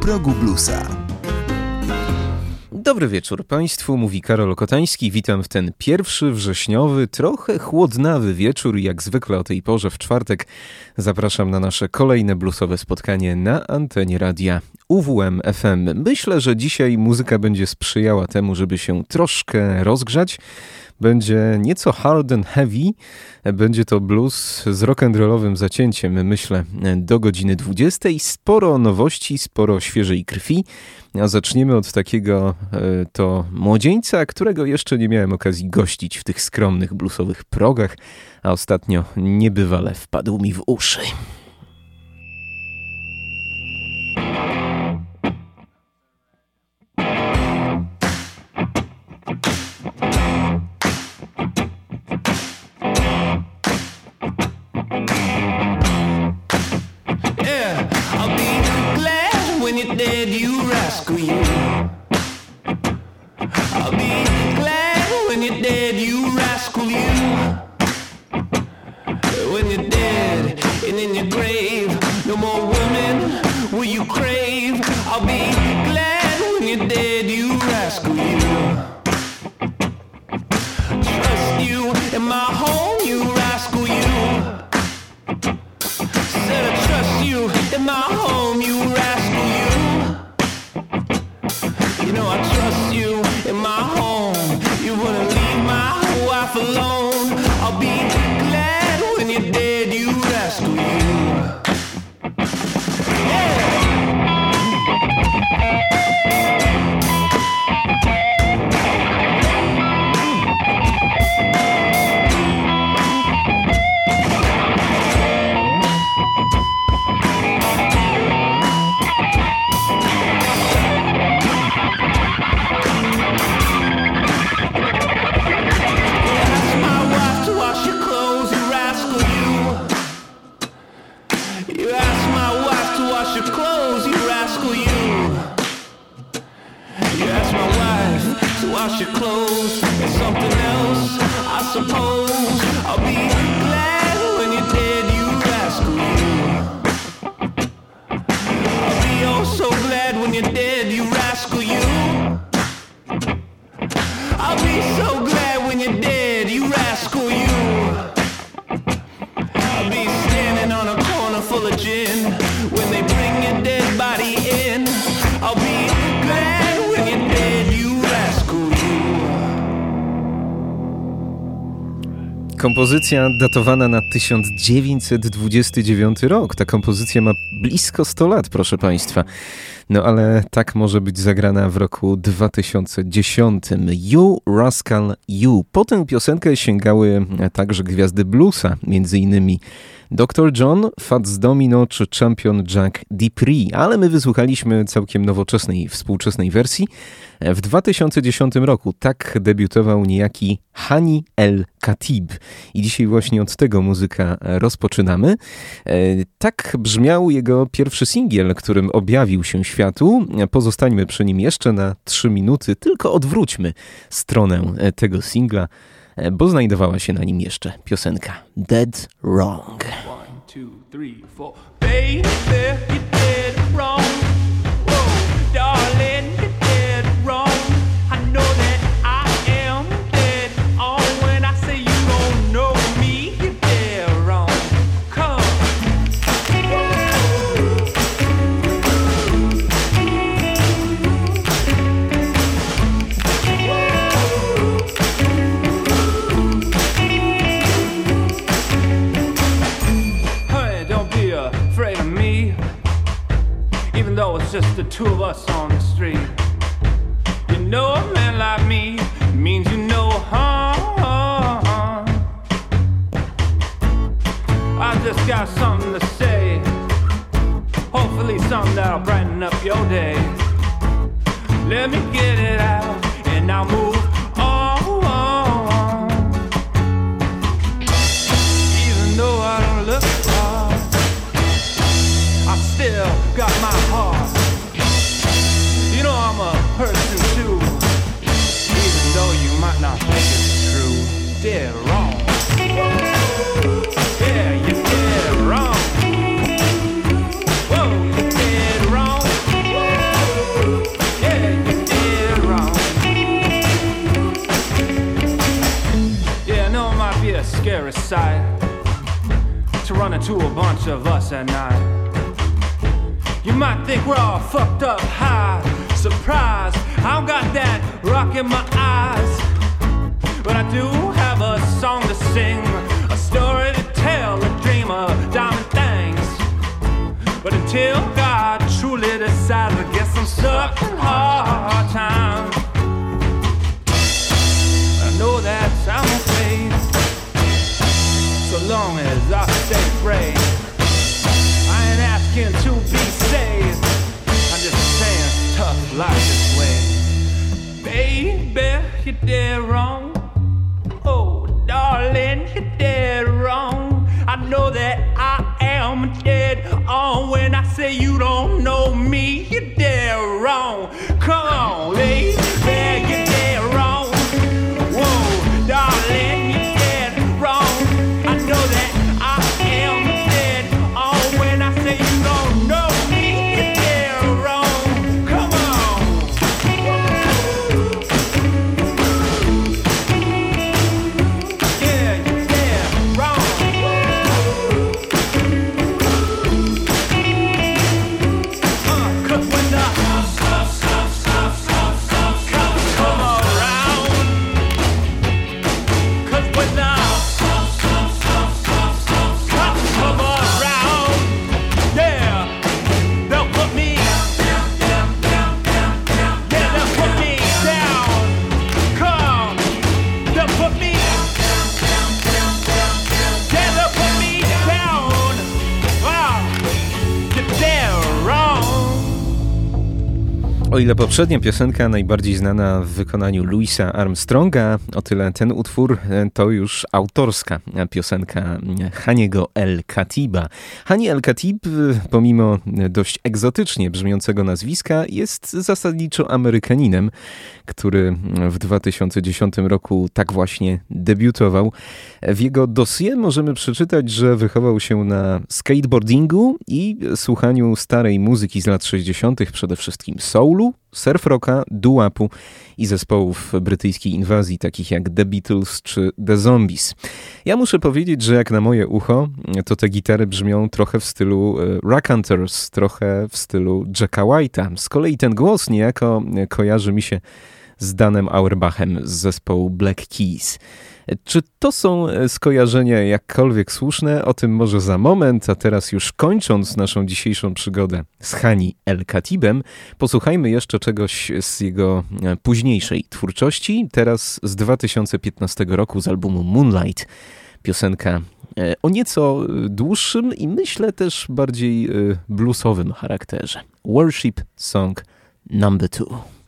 progu bluesa. Dobry wieczór Państwu, mówi Karol Kotański. Witam w ten pierwszy wrześniowy, trochę chłodnawy wieczór. Jak zwykle o tej porze w czwartek zapraszam na nasze kolejne bluesowe spotkanie na antenie radia UWM FM. Myślę, że dzisiaj muzyka będzie sprzyjała temu, żeby się troszkę rozgrzać będzie nieco hard and heavy. Będzie to blues z rock'n'rollowym zacięciem, myślę, do godziny 20. Sporo nowości, sporo świeżej krwi. A zaczniemy od takiego e, to młodzieńca, którego jeszcze nie miałem okazji gościć w tych skromnych bluesowych progach, a ostatnio niebywale wpadł mi w uszy. my home, you rascal, you. Said I trust you in my home, you rascal, you. You know I trust you in my home. Kompozycja datowana na 1929 rok. Ta kompozycja ma blisko 100 lat, proszę Państwa. No ale tak może być zagrana w roku 2010. You Rascal You. Po tę piosenkę sięgały także gwiazdy bluesa, między innymi Dr. John, Fats Domino czy Champion Jack Dupree, ale my wysłuchaliśmy całkiem nowoczesnej, współczesnej wersji. W 2010 roku tak debiutował niejaki Hani El Khatib i dzisiaj właśnie od tego muzyka rozpoczynamy. E, tak brzmiał jego pierwszy singiel, którym objawił się światu. Pozostańmy przy nim jeszcze na 3 minuty, tylko odwróćmy stronę tego singla. E, bo znajdowała się na nim jeszcze piosenka Dead Wrong. One, two, three, ile poprzednia piosenka najbardziej znana w wykonaniu Louisa Armstronga, o tyle ten utwór e, to już autorska piosenka Haniego El Khatiba. Hani El Khatib, e, pomimo dość egzotycznie brzmiącego nazwiska, jest zasadniczo Amerykaninem, który w 2010 roku tak właśnie debiutował. W jego dossier możemy przeczytać, że wychował się na skateboardingu i słuchaniu starej muzyki z lat 60., przede wszystkim soulu, surf rocka, doo-wopu i zespołów brytyjskiej inwazji, takich jak The Beatles czy The Zombies. Ja muszę powiedzieć, że jak na moje ucho, to te gitary brzmią trochę w stylu e, Raconteurs, trochę w stylu Jacka White'a. Z kolei ten głos niejako kojarzy mi się z Danem Auerbachem z zespołu Black Keys. Czy to są e, skojarzenia jakkolwiek słuszne? O tym może za moment, a teraz już kończąc naszą dzisiejszą przygodę z Hani El Katibem, posłuchajmy jeszcze czegoś z jego e, późniejszej twórczości, teraz z 2015 roku z albumu Moonlight. Piosenka e, o nieco dłuższym i myślę też bardziej bluesowym charakterze. Worship Song Number 2.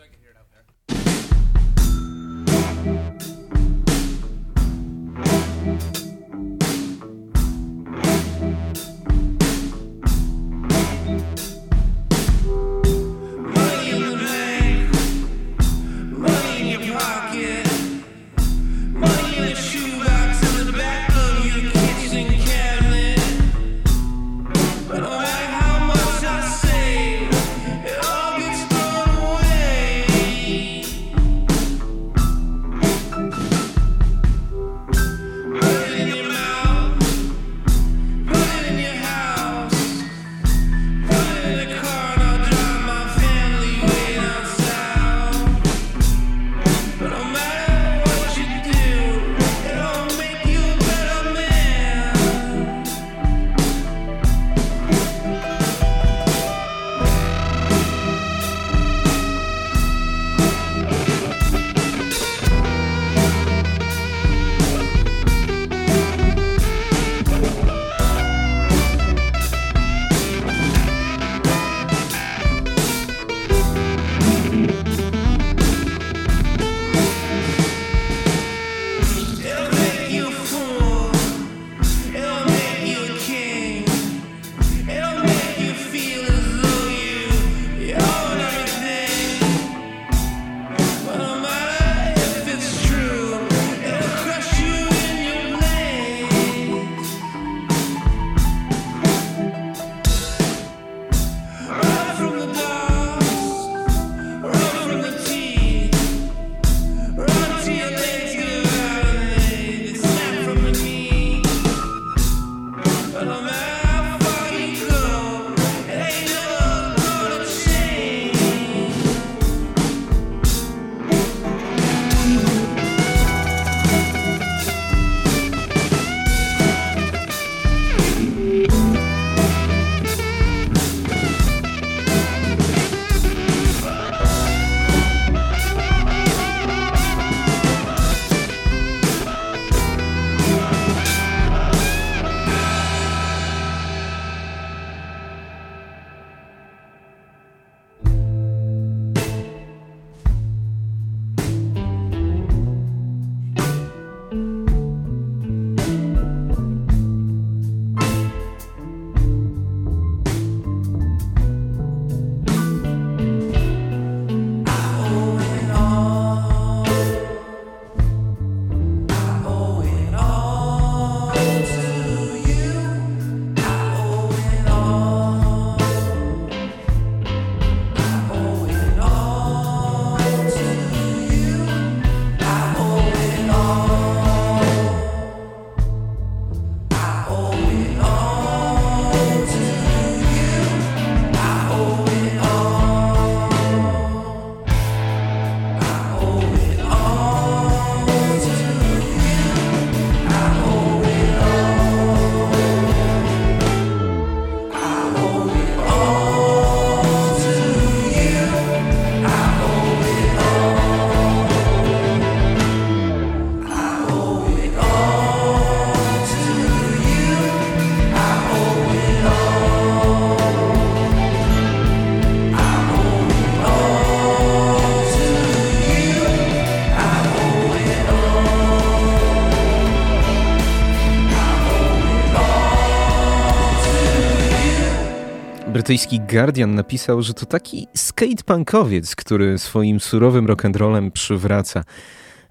Brytyjski Guardian napisał, że to taki skatepunkowiec, który swoim surowym rock'n'rollem przywraca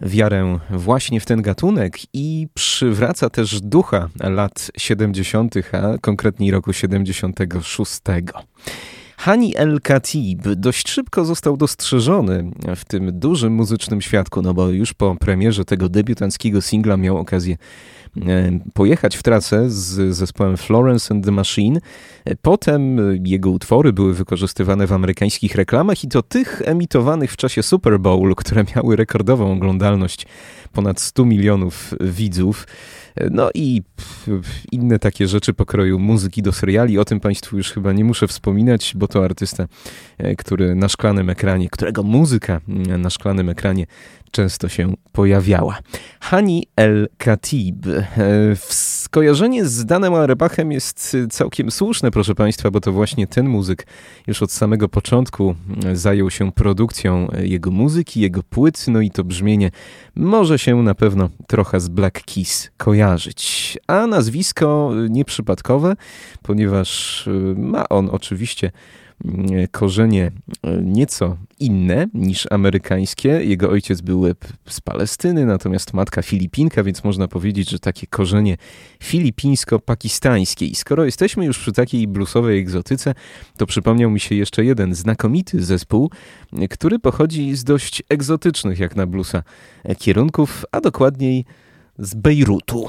wiarę właśnie w ten gatunek i przywraca też ducha lat 70., a konkretniej roku 76. Hani El Khatib dość szybko został dostrzeżony w tym dużym muzycznym świadku, no bo już po premierze tego debiutanckiego singla miał okazję pojechać w trasę z zespołem Florence and the Machine. E, potem jego utwory były wykorzystywane w amerykańskich reklamach i to tych emitowanych w czasie Super Bowl, które miały rekordową oglądalność ponad 100 milionów widzów. E, no i inne takie rzeczy pokroju muzyki do seriali. O tym Państwu już chyba nie muszę wspominać, bo to artysta, który na szklanym ekranie, którego muzyka na szklanym ekranie często się pojawiała. Hani El Khatib. E, skojarzenie z Danem Arebachem jest całkiem słuszne, proszę Państwa, bo to właśnie ten muzyk już od samego początku zajął się produkcją jego muzyki, jego płyt, no i to brzmienie może się na pewno trochę z Black Keys kojarzyć. A nazwisko nieprzypadkowe, ponieważ ma on oczywiście korzenie e, nieco inne niż amerykańskie. Jego ojciec był z Palestyny, natomiast matka Filipinka, więc można powiedzieć, że takie korzenie filipińsko-pakistańskie. I skoro jesteśmy już przy takiej bluesowej egzotyce, to przypomniał mi się jeszcze jeden znakomity zespół, który pochodzi z dość egzotycznych jak na bluesa kierunków, a dokładniej z Bejrutu.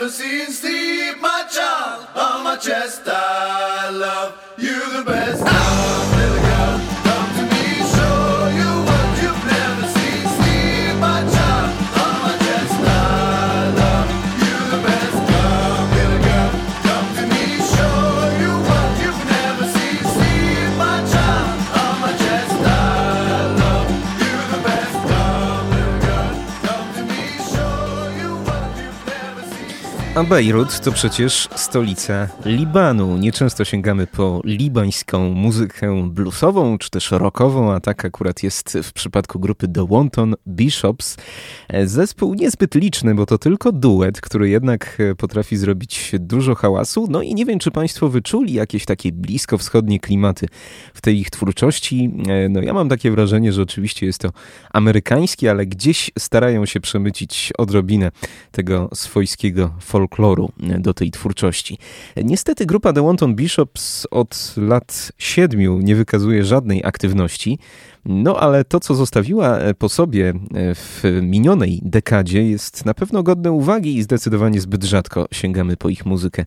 ever seen. Sleep, my child, on my chest. I love you the best. A Bejrut to przecież stolica Libanu. Nieczęsto sięgamy po libańską muzykę bluesową czy też rockową, a tak akurat jest w przypadku grupy The Wanton Bishops. Zespół niezbyt liczny, bo to tylko duet, który jednak potrafi zrobić dużo hałasu. No i nie wiem, czy Państwo wyczuli jakieś takie bliskowschodnie klimaty w tej ich twórczości. No ja mam takie wrażenie, że oczywiście jest to amerykański, ale gdzieś starają się przemycić odrobinę tego swojskiego folkloru do tej twórczości. Niestety grupa The Wanton Bishops od lat siedmiu nie wykazuje żadnej aktywności. No ale to, co zostawiła po sobie w minionej dekadzie, jest na pewno godne uwagi i zdecydowanie zbyt rzadko sięgamy po ich muzykę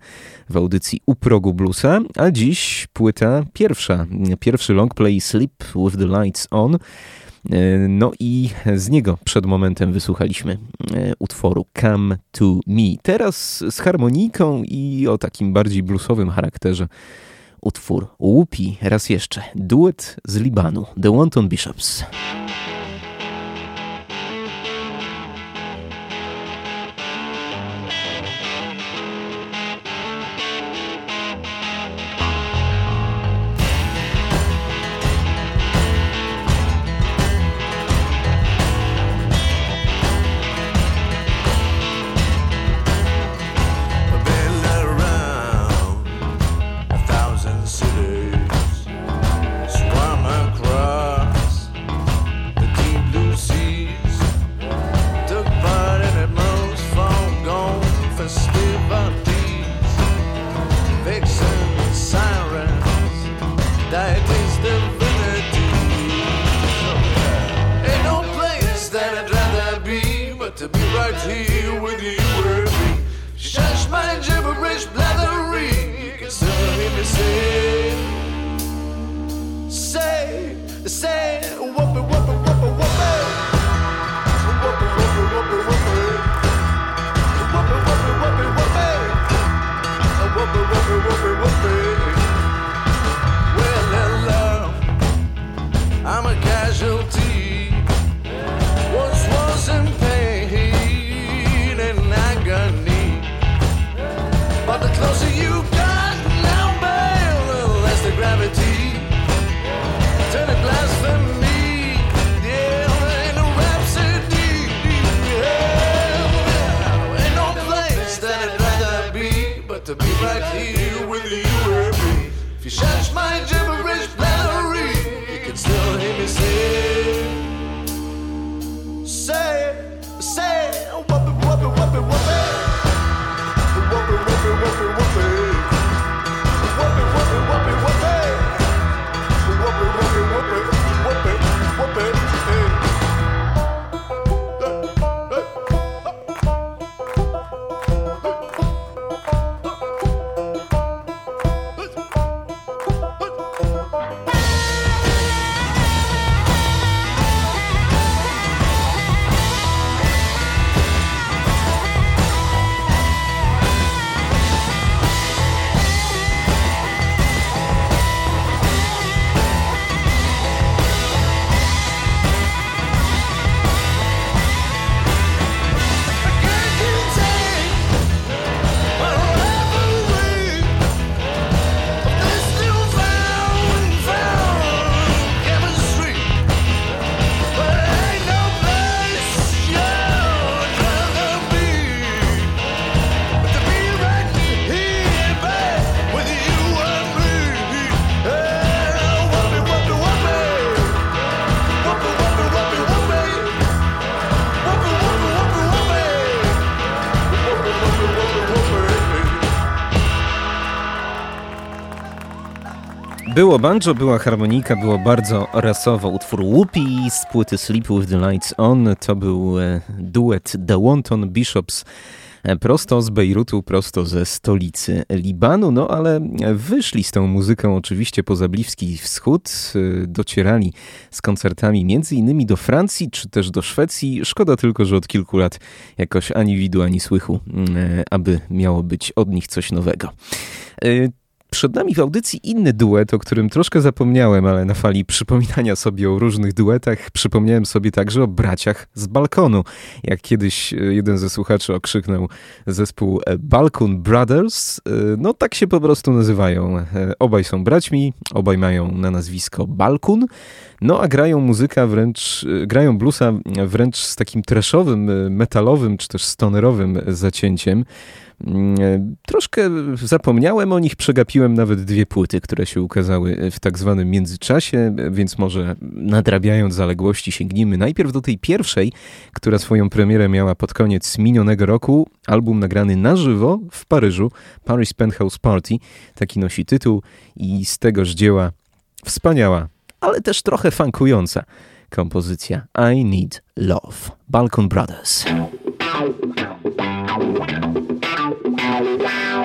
w audycji U progu bluesa. A dziś płyta pierwsza, pierwszy longplay Sleep with the Lights On. No i z niego przed momentem wysłuchaliśmy utworu Come to Me. Teraz z harmoniką i o takim bardziej bluesowym charakterze utwór Łupi raz jeszcze. Duet z Libanu. The Wanton Bishops. Było banjo, była harmonika, było bardzo rasowo. Utwór Whoopi z płyty Sleep with the Lights On to był e, duet The Wanton Bishops prosto z Bejrutu, prosto ze stolicy Libanu, no ale wyszli z tą muzyką oczywiście poza Bliski Wschód, docierali z koncertami między innymi do Francji czy też do Szwecji. Szkoda tylko, że od kilku lat jakoś ani widu, ani słychu, aby miało być od nich coś nowego. Przed nami w audycji inny duet, o którym troszkę zapomniałem, ale na fali przypominania sobie o różnych duetach, przypomniałem sobie także o braciach z balkonu. Jak kiedyś e, jeden ze słuchaczy okrzyknął zespół e, Balkon Brothers, e, no tak się po prostu nazywają. Obaj są braćmi, obaj mają na nazwisko Balkun, no a grają muzyka wręcz, grają bluesa wręcz z takim trashowym, metalowym czy też stonerowym zacięciem. Mm, troszkę zapomniałem o nich, przegapiłem nawet dwie płyty, które się ukazały w tak zwanym międzyczasie, więc może nadrabiając zaległości sięgnijmy najpierw do tej pierwszej, która swoją premierę miała pod koniec minionego roku. Album nagrany na żywo w Paryżu, Paris Penthouse Party, taki nosi tytuł i z tegoż dzieła wspaniała, ale też trochę funkująca kompozycja I Need Love, Balkan Brothers. Wow.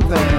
something.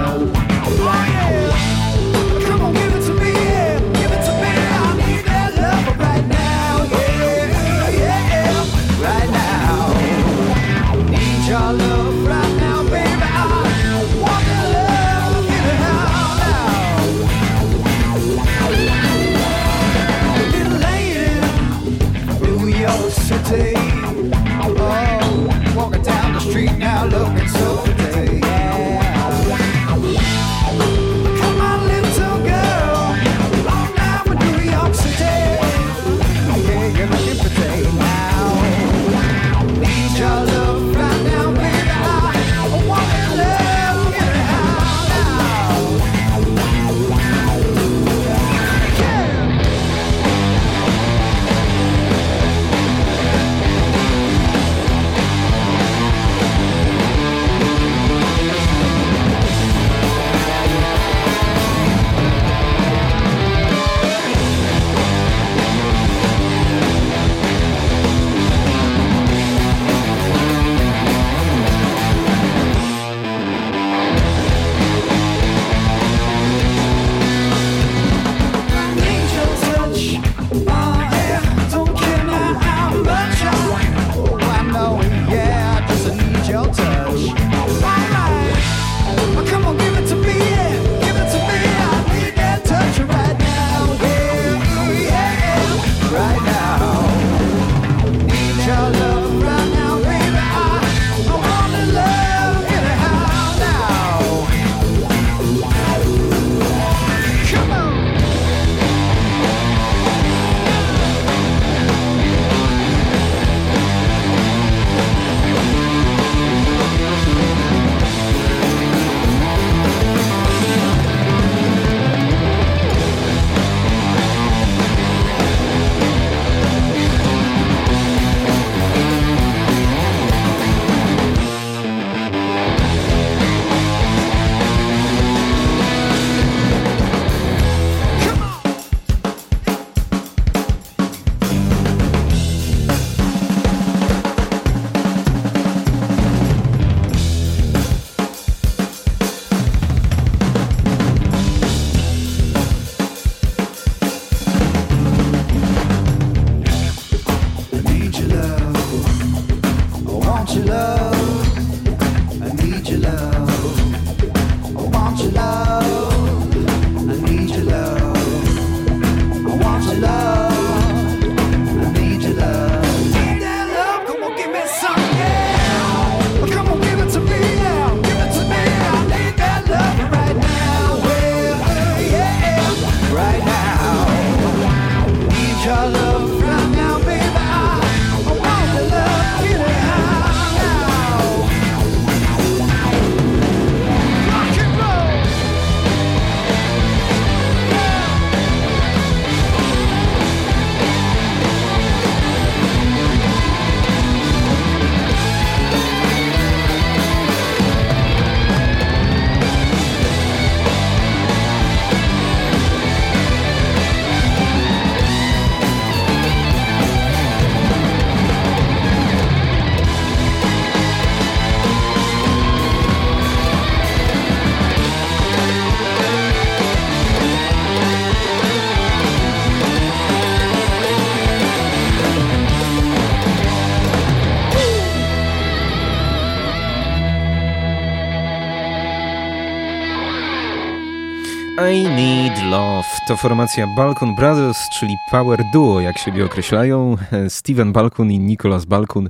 To formacja Balkon Brothers, czyli Power Duo, jak siebie określają. Steven Balkun i Nicholas Balkun.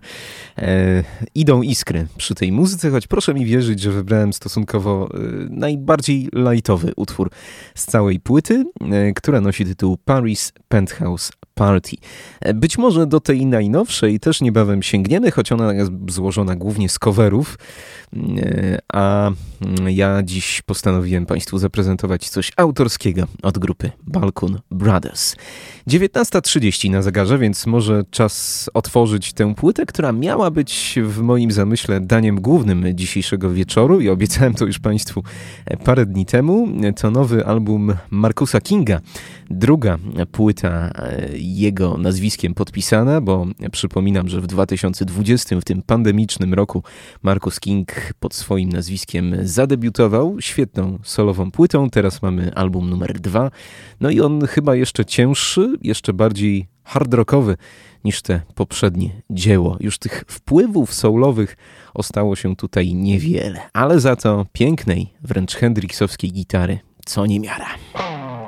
E, idą iskry przy tej muzyce, choć proszę mi wierzyć, że wybrałem stosunkowo e, najbardziej lightowy utwór z całej płyty, e, która nosi tytuł Paris Penthouse Party. E, być może do tej najnowszej też niebawem sięgniemy, choć ona jest złożona głównie z coverów, e, a mm, ja dziś postanowiłem Państwu zaprezentować coś autorskiego od grupy Balkon Brothers. 19.30 na zegarze, więc może czas otworzyć tę płytę, która miała być w moim zamyśle daniem głównym dzisiejszego wieczoru i obiecałem to już Państwu parę dni temu. To nowy album Markusa Kinga, druga płyta e, jego nazwiskiem podpisana, bo przypominam, że w 2020, w tym pandemicznym roku, Markus King pod swoim nazwiskiem zadebiutował świetną solową płytą. Teraz mamy album numer dwa. No i on chyba jeszcze cięższy, jeszcze bardziej hard rockowy niż te poprzednie dzieło. Już tych wpływów soulowych ostało się tutaj niewiele, ale za to pięknej, wręcz hendriksowskiej gitary, co niemiara. Aim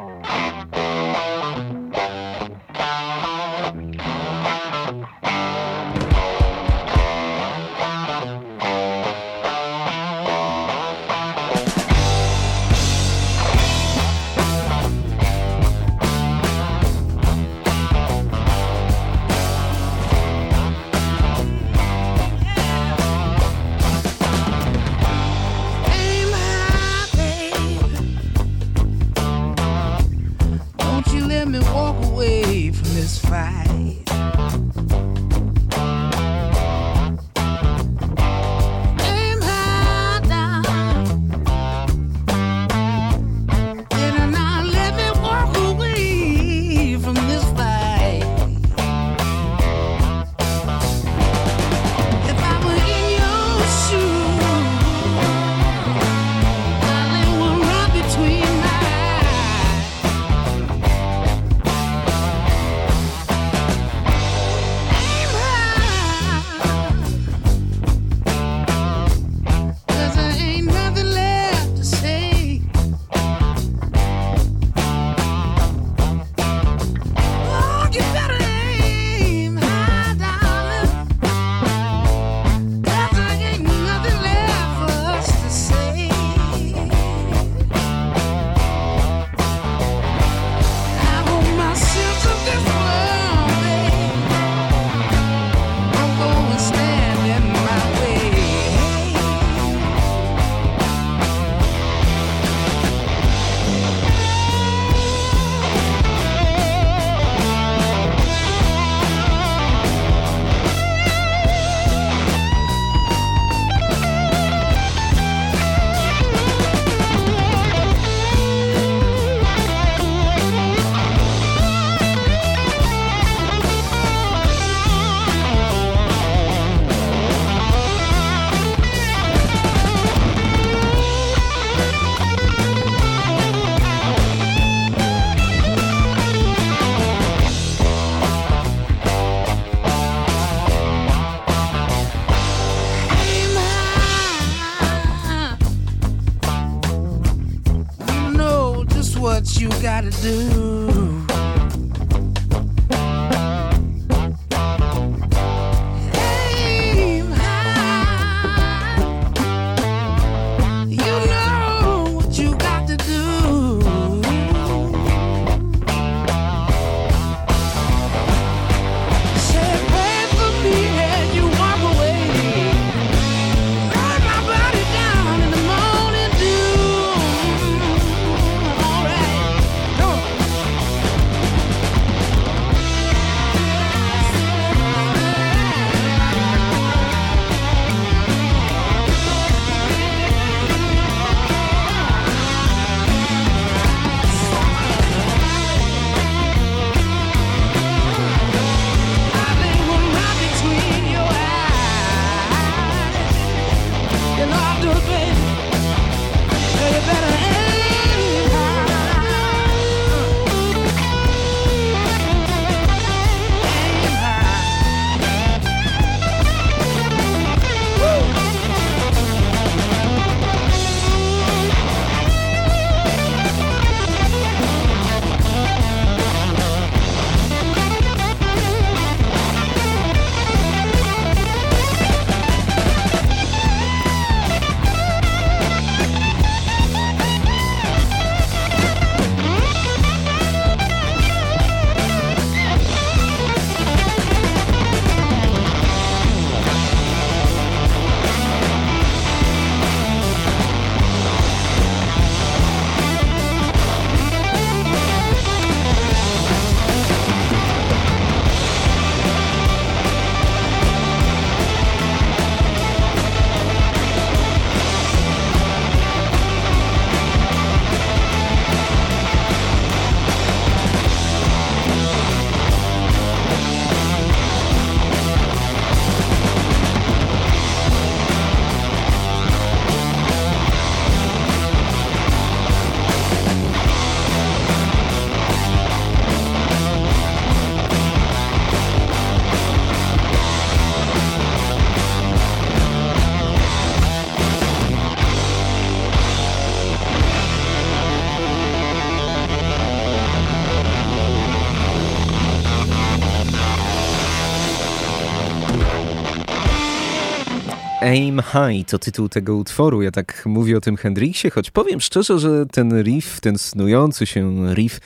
Aim High to tytuł tego utworu. Ja tak mówię o tym Hendrixie, choć powiem szczerze, że ten riff, ten snujący się riff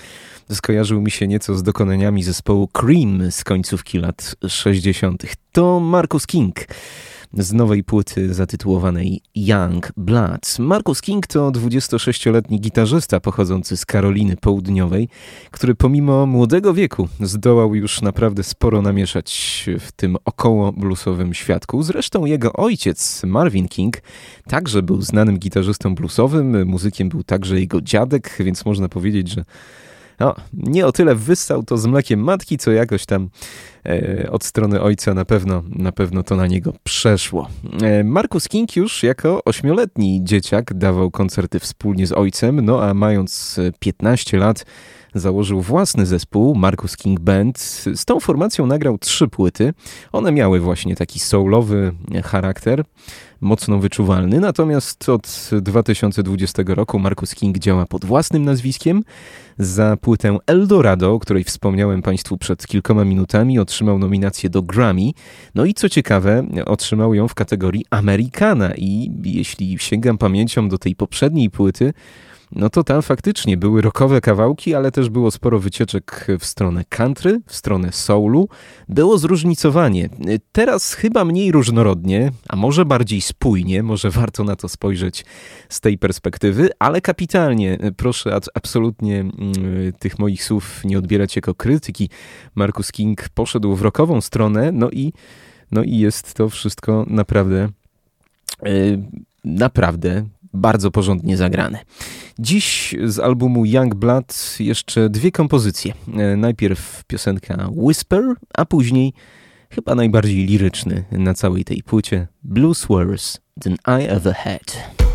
skojarzył mi się nieco z dokonaniami zespołu Cream z końcówki lat 60. To Marcus King z nowej płyty zatytułowanej Young Blood. Marcus King to 26-letni gitarzysta pochodzący z Karoliny Południowej, który pomimo młodego wieku zdołał już naprawdę sporo namieszać w tym około bluesowym świadku. Zresztą jego ojciec Marvin King także był znanym gitarzystą bluesowym, muzykiem był także jego dziadek, więc można powiedzieć, że no, nie o tyle wyssał to z mlekiem matki, co jakoś tam e, od strony ojca na pewno, na pewno to na niego przeszło. E, Marcus King już jako ośmioletni dzieciak dawał koncerty wspólnie z ojcem, no a mając 15 lat założył własny zespół, Marcus King Band. Z tą formacją nagrał trzy płyty. One miały właśnie taki soulowy charakter, mocno wyczuwalny. Natomiast od 2020 roku Marcus King działa pod własnym nazwiskiem. Za płytę Eldorado, o której wspomniałem Państwu przed kilkoma minutami, otrzymał nominację do Grammy. No i co ciekawe, otrzymał ją w kategorii Amerykana. I jeśli sięgam pamięcią do tej poprzedniej płyty, no to tam faktycznie były rockowe kawałki, ale też było sporo wycieczek w stronę country, w stronę soulu. Było zróżnicowanie. Teraz chyba mniej różnorodnie, a może bardziej spójnie, może warto na to spojrzeć z tej perspektywy, ale kapitalnie. Proszę absolutnie mm, tych moich słów nie odbierać jako krytyki. Marcus King poszedł w rockową stronę, no i, no i jest to wszystko naprawdę, yy, naprawdę bardzo porządnie zagrane. Dziś z albumu Young Blood jeszcze dwie kompozycje. E, Najpierw piosenka Whisper, a później chyba najbardziej liryczny na całej tej płycie Blues Worse Than I Ever Had.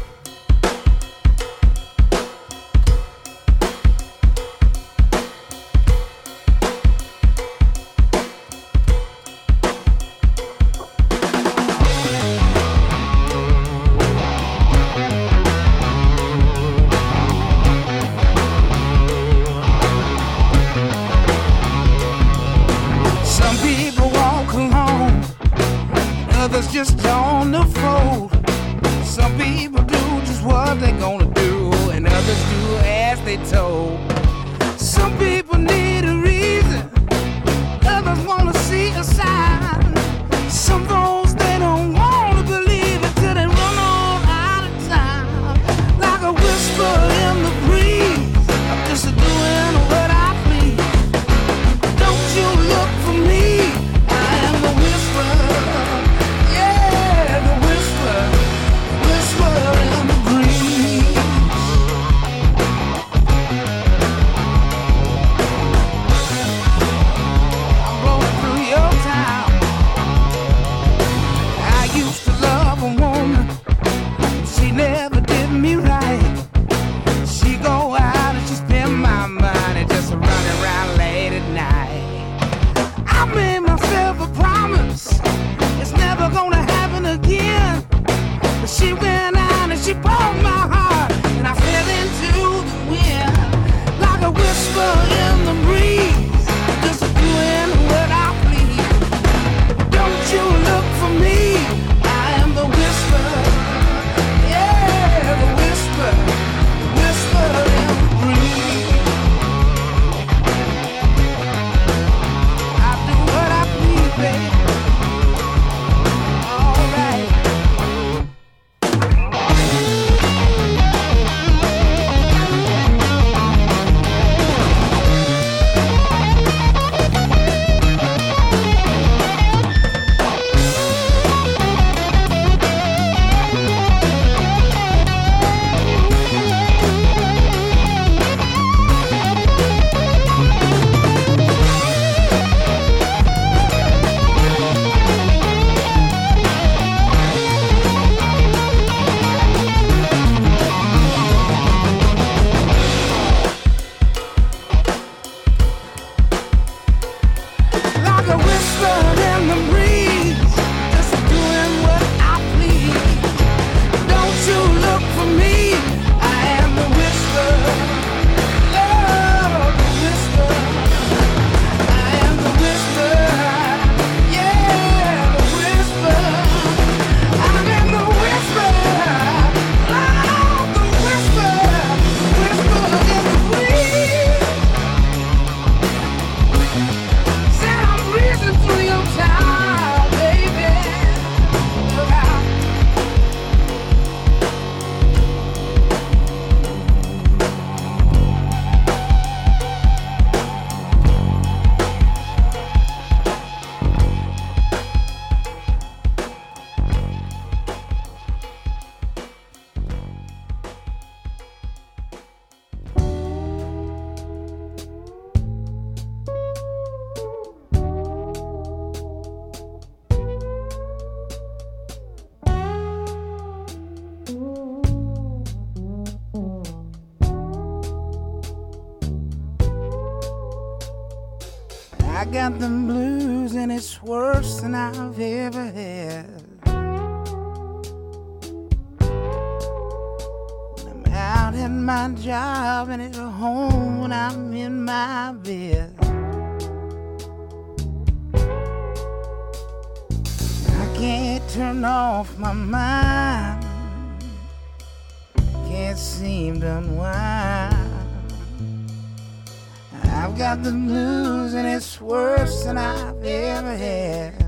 Got them blues and it's worse than I've ever had. I'm out at my job and at home when I'm in my bed. I can't turn off my mind. Can't seem to unwind. I've got the blues and it's worse than I've ever had.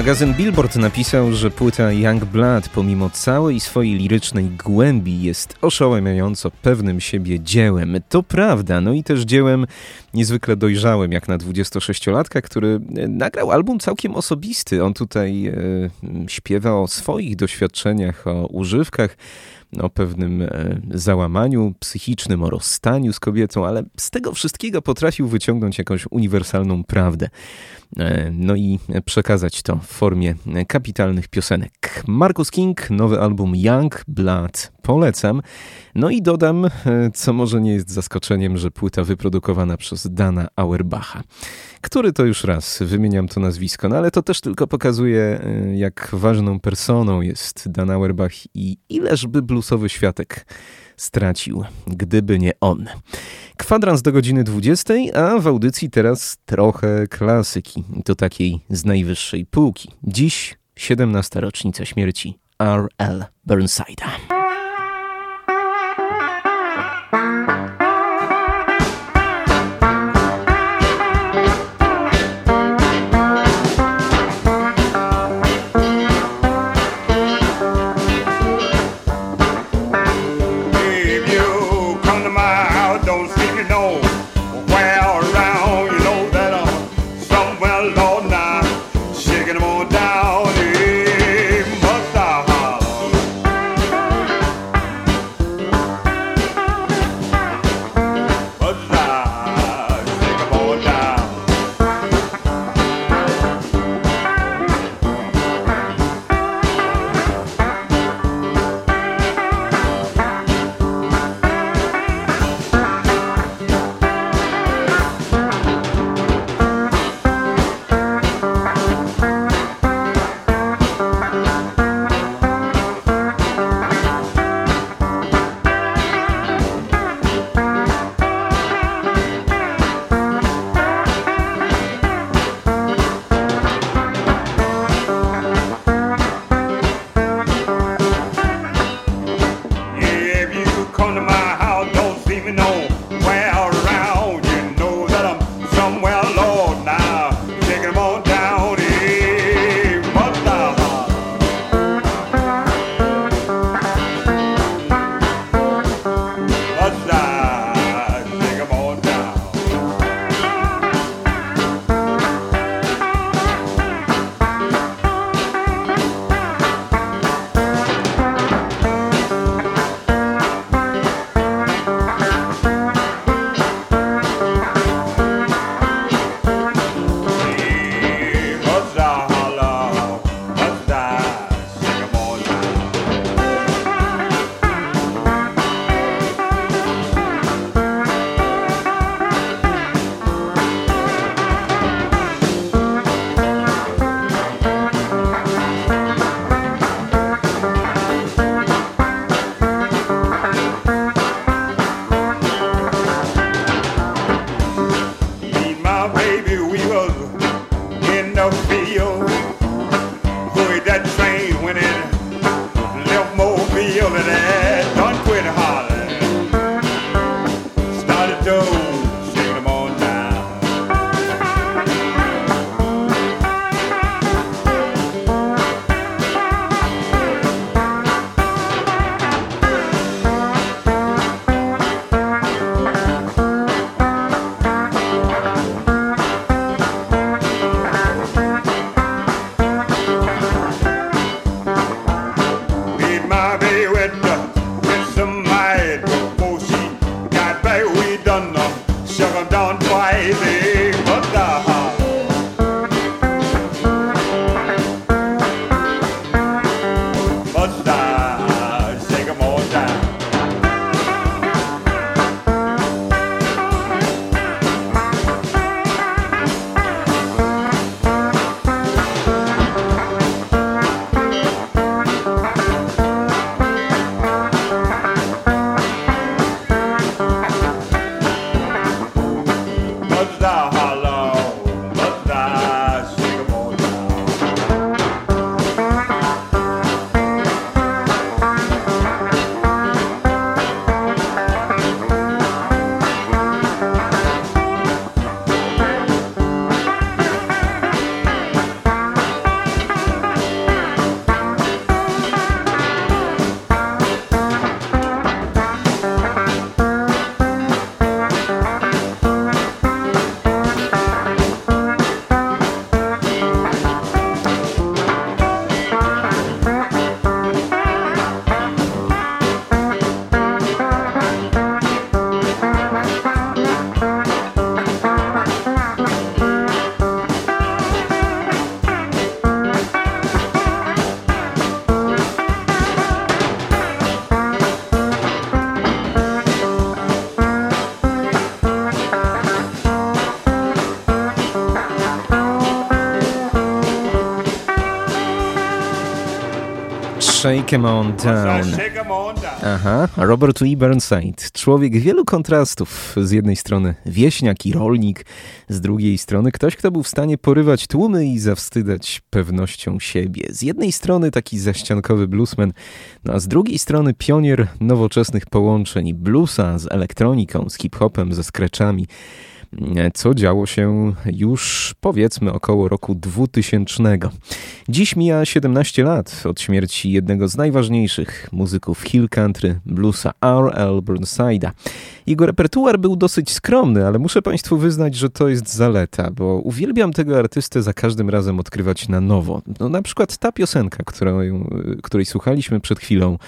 Magazyn Billboard napisał, że płyta Young Blood, pomimo całej swojej lirycznej głębi, jest oszałamiająco pewnym siebie dziełem. To prawda, no i też dziełem niezwykle dojrzałym, jak na 26-latka, który e, nagrał album całkiem osobisty. On tutaj e, śpiewa o swoich doświadczeniach, o używkach, o pewnym e, załamaniu psychicznym, o rozstaniu z kobietą, ale z tego wszystkiego potrafił wyciągnąć jakąś uniwersalną prawdę. E, No i przekazać to w formie kapitalnych piosenek. Marcus King, nowy album Young Blood, polecam. No i dodam, e, co może nie jest zaskoczeniem, że płyta wyprodukowana przez Dana Auerbacha, który to już raz wymieniam to nazwisko, no ale to też tylko pokazuje, e, jak ważną personą jest Dan Auerbach i ileż by bluesowy światek stracił, gdyby nie on. Kwadrans do godziny 20, a w audycji teraz trochę klasyki, to takiej z najwyższej półki. Dziś 17. rocznica śmierci R.L. Burnside'a. Shake 'em on down. Aha, Robert Lee Burnside, człowiek wielu kontrastów. Z jednej strony wieśniak i rolnik, z drugiej strony ktoś, kto był w stanie porywać tłumy i zawstydać pewnością siebie. Z jednej strony taki zaściankowy bluesman, no a z drugiej strony pionier nowoczesnych połączeń bluesa z elektroniką, z hip-hopem, ze scratchami co działo się już powiedzmy około roku 2000. Dziś mija 17 lat od śmierci jednego z najważniejszych muzyków hill country bluesa R.L. Burnside'a. Jego repertuar był dosyć skromny, ale muszę Państwu wyznać, że to jest zaleta, bo uwielbiam tego artystę za każdym razem odkrywać na nowo. No, na przykład ta piosenka, której słuchaliśmy przed chwilą,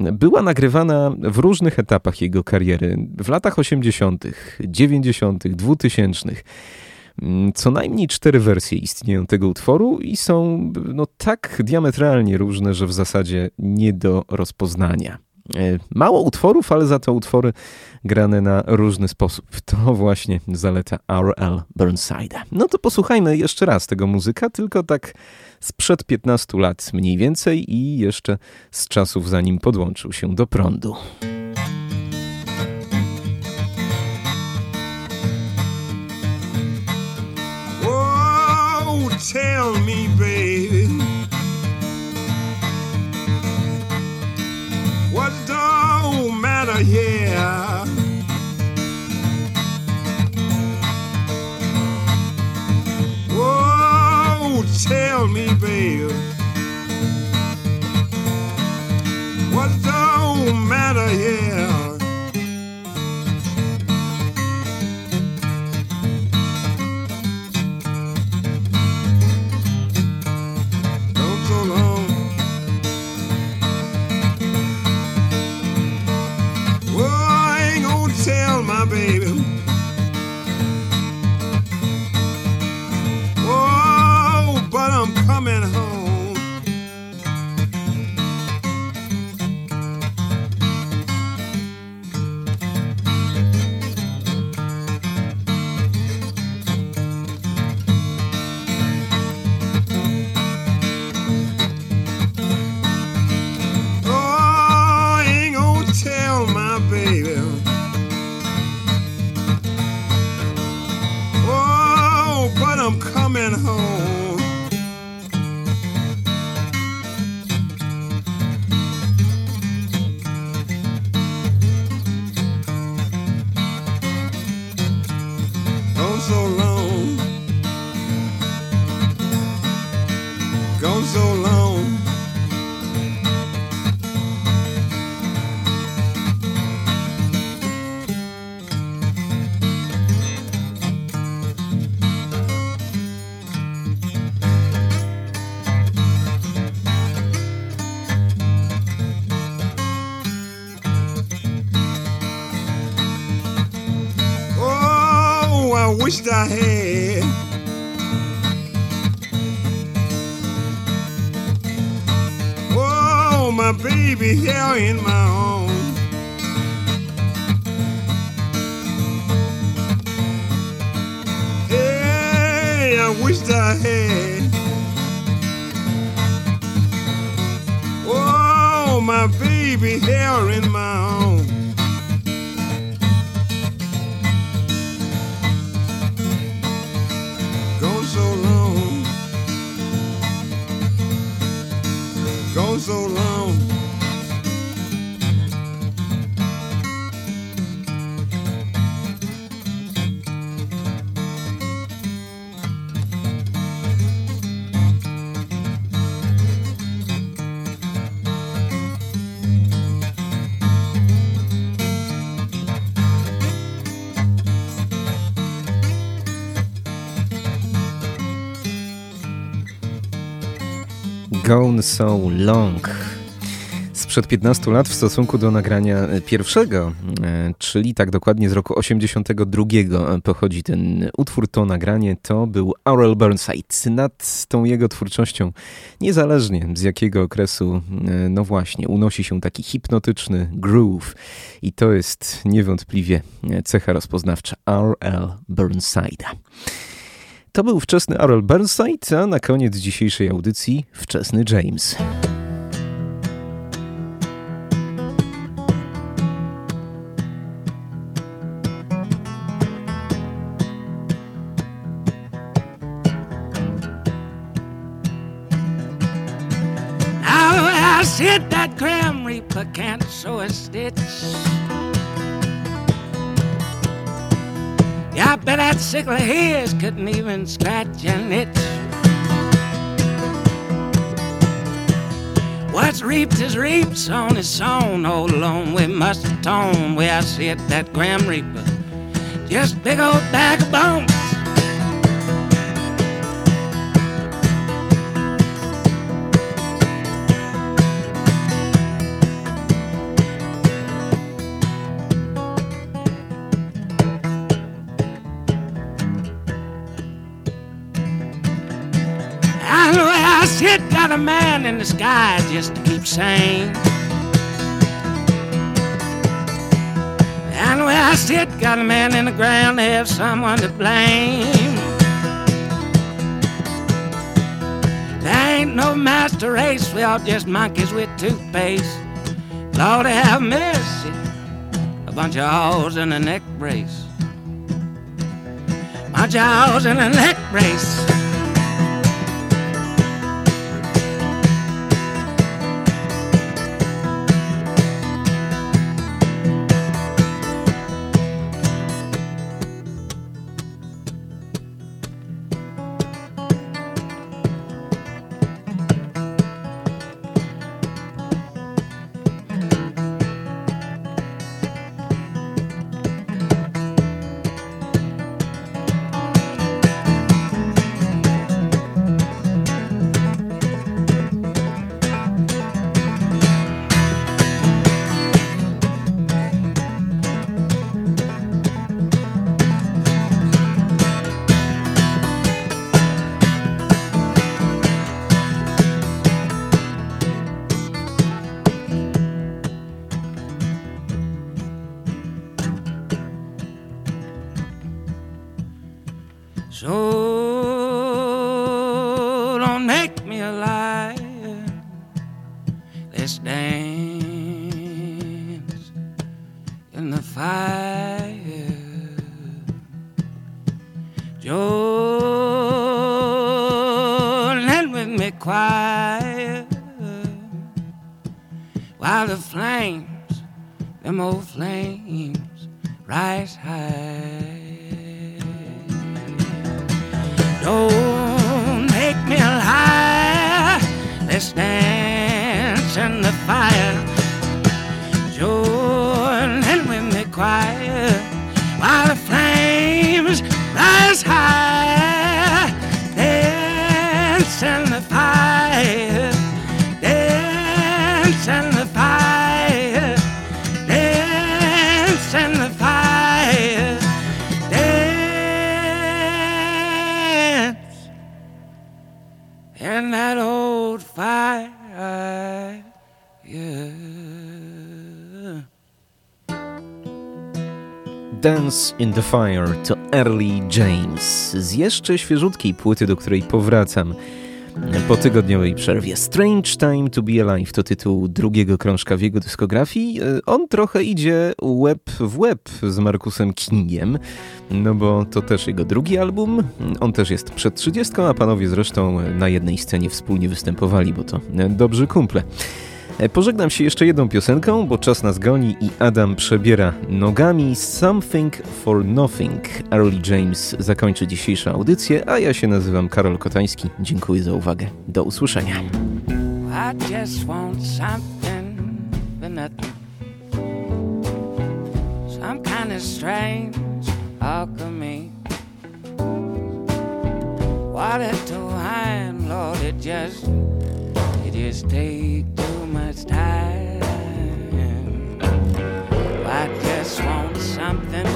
była nagrywana w różnych etapach jego kariery, w latach 80., 90., 2000. Co najmniej cztery wersje istnieją tego utworu i są no, tak diametralnie różne, że w zasadzie nie do rozpoznania. E, Mało utworów, ale za to utwory grane na różny sposób. To właśnie zaleta R.L. Burnside'a. No to posłuchajmy jeszcze raz tego muzyka, tylko tak sprzed 15 lat mniej więcej i jeszcze z czasów zanim podłączył się do prądu. Tell me, baby, what don't matter here? Tell me, babe, what don't matter here? Coming home. Oh, I wished Gone So Long. Sprzed 15 lat w stosunku do nagrania pierwszego, e, czyli tak dokładnie z roku 82 pochodzi ten utwór, to nagranie, to był Aurel Burnside. Nad tą jego twórczością, niezależnie z jakiego okresu, e, no właśnie, unosi się taki hipnotyczny groove i to jest niewątpliwie cecha rozpoznawcza R.L. Burnside'a. To był wczesny Arol Burnside, a na koniec dzisiejszej audycji wczesny James. That Grim Reaper can't sew a stitch. Yeah, I bet that sickle of his couldn't even scratch an itch. What's reaped is reaped, sown is sown. Hold alone, we must atone. Where I see that Grim Reaper, just big old bag of bones. I sit, got a man in the sky just to keep sane. And where I sit, got a man in the ground to have someone to blame. There ain't no master race, we all just monkeys with toothpaste. Lord have mercy, a bunch of owls in a neck brace. Bunch of owls in a neck brace. While the flames rise high. Dance Dance in the Fire to Early James z jeszcze świeżutkiej płyty, do której powracam po tygodniowej przerwie. Strange Time to Be Alive to tytuł drugiego krążka w jego dyskografii. E, On trochę idzie łeb w łeb z Markusem Kingiem, no bo to też jego drugi album. On też jest przed 30, a panowie zresztą na jednej scenie wspólnie występowali, bo to e, dobrzy kumple. E, Pożegnam się jeszcze jedną piosenką, bo czas nas goni i Adam przebiera nogami Something for Nothing. Early James zakończy dzisiejszą audycję, a ja się nazywam Karol Kotański. Dziękuję za uwagę. Do usłyszenia. Water to wine, Lord, it just, it just take too much time. I just want something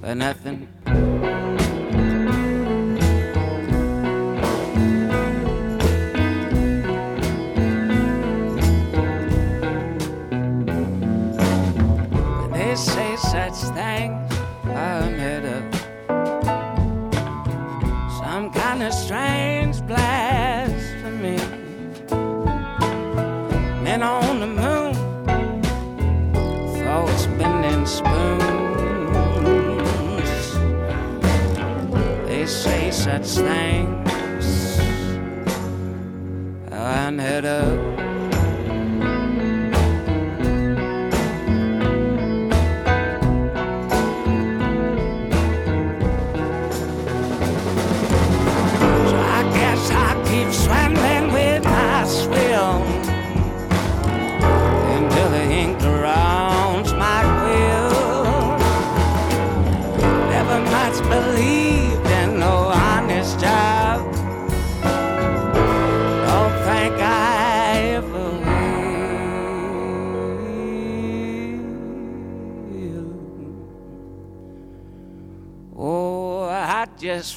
for nothing. They say such things are unheard of. Some kind of strange Men on the moon, folks bending spoons. They say such things unheard of.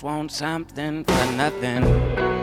Want something for nothing.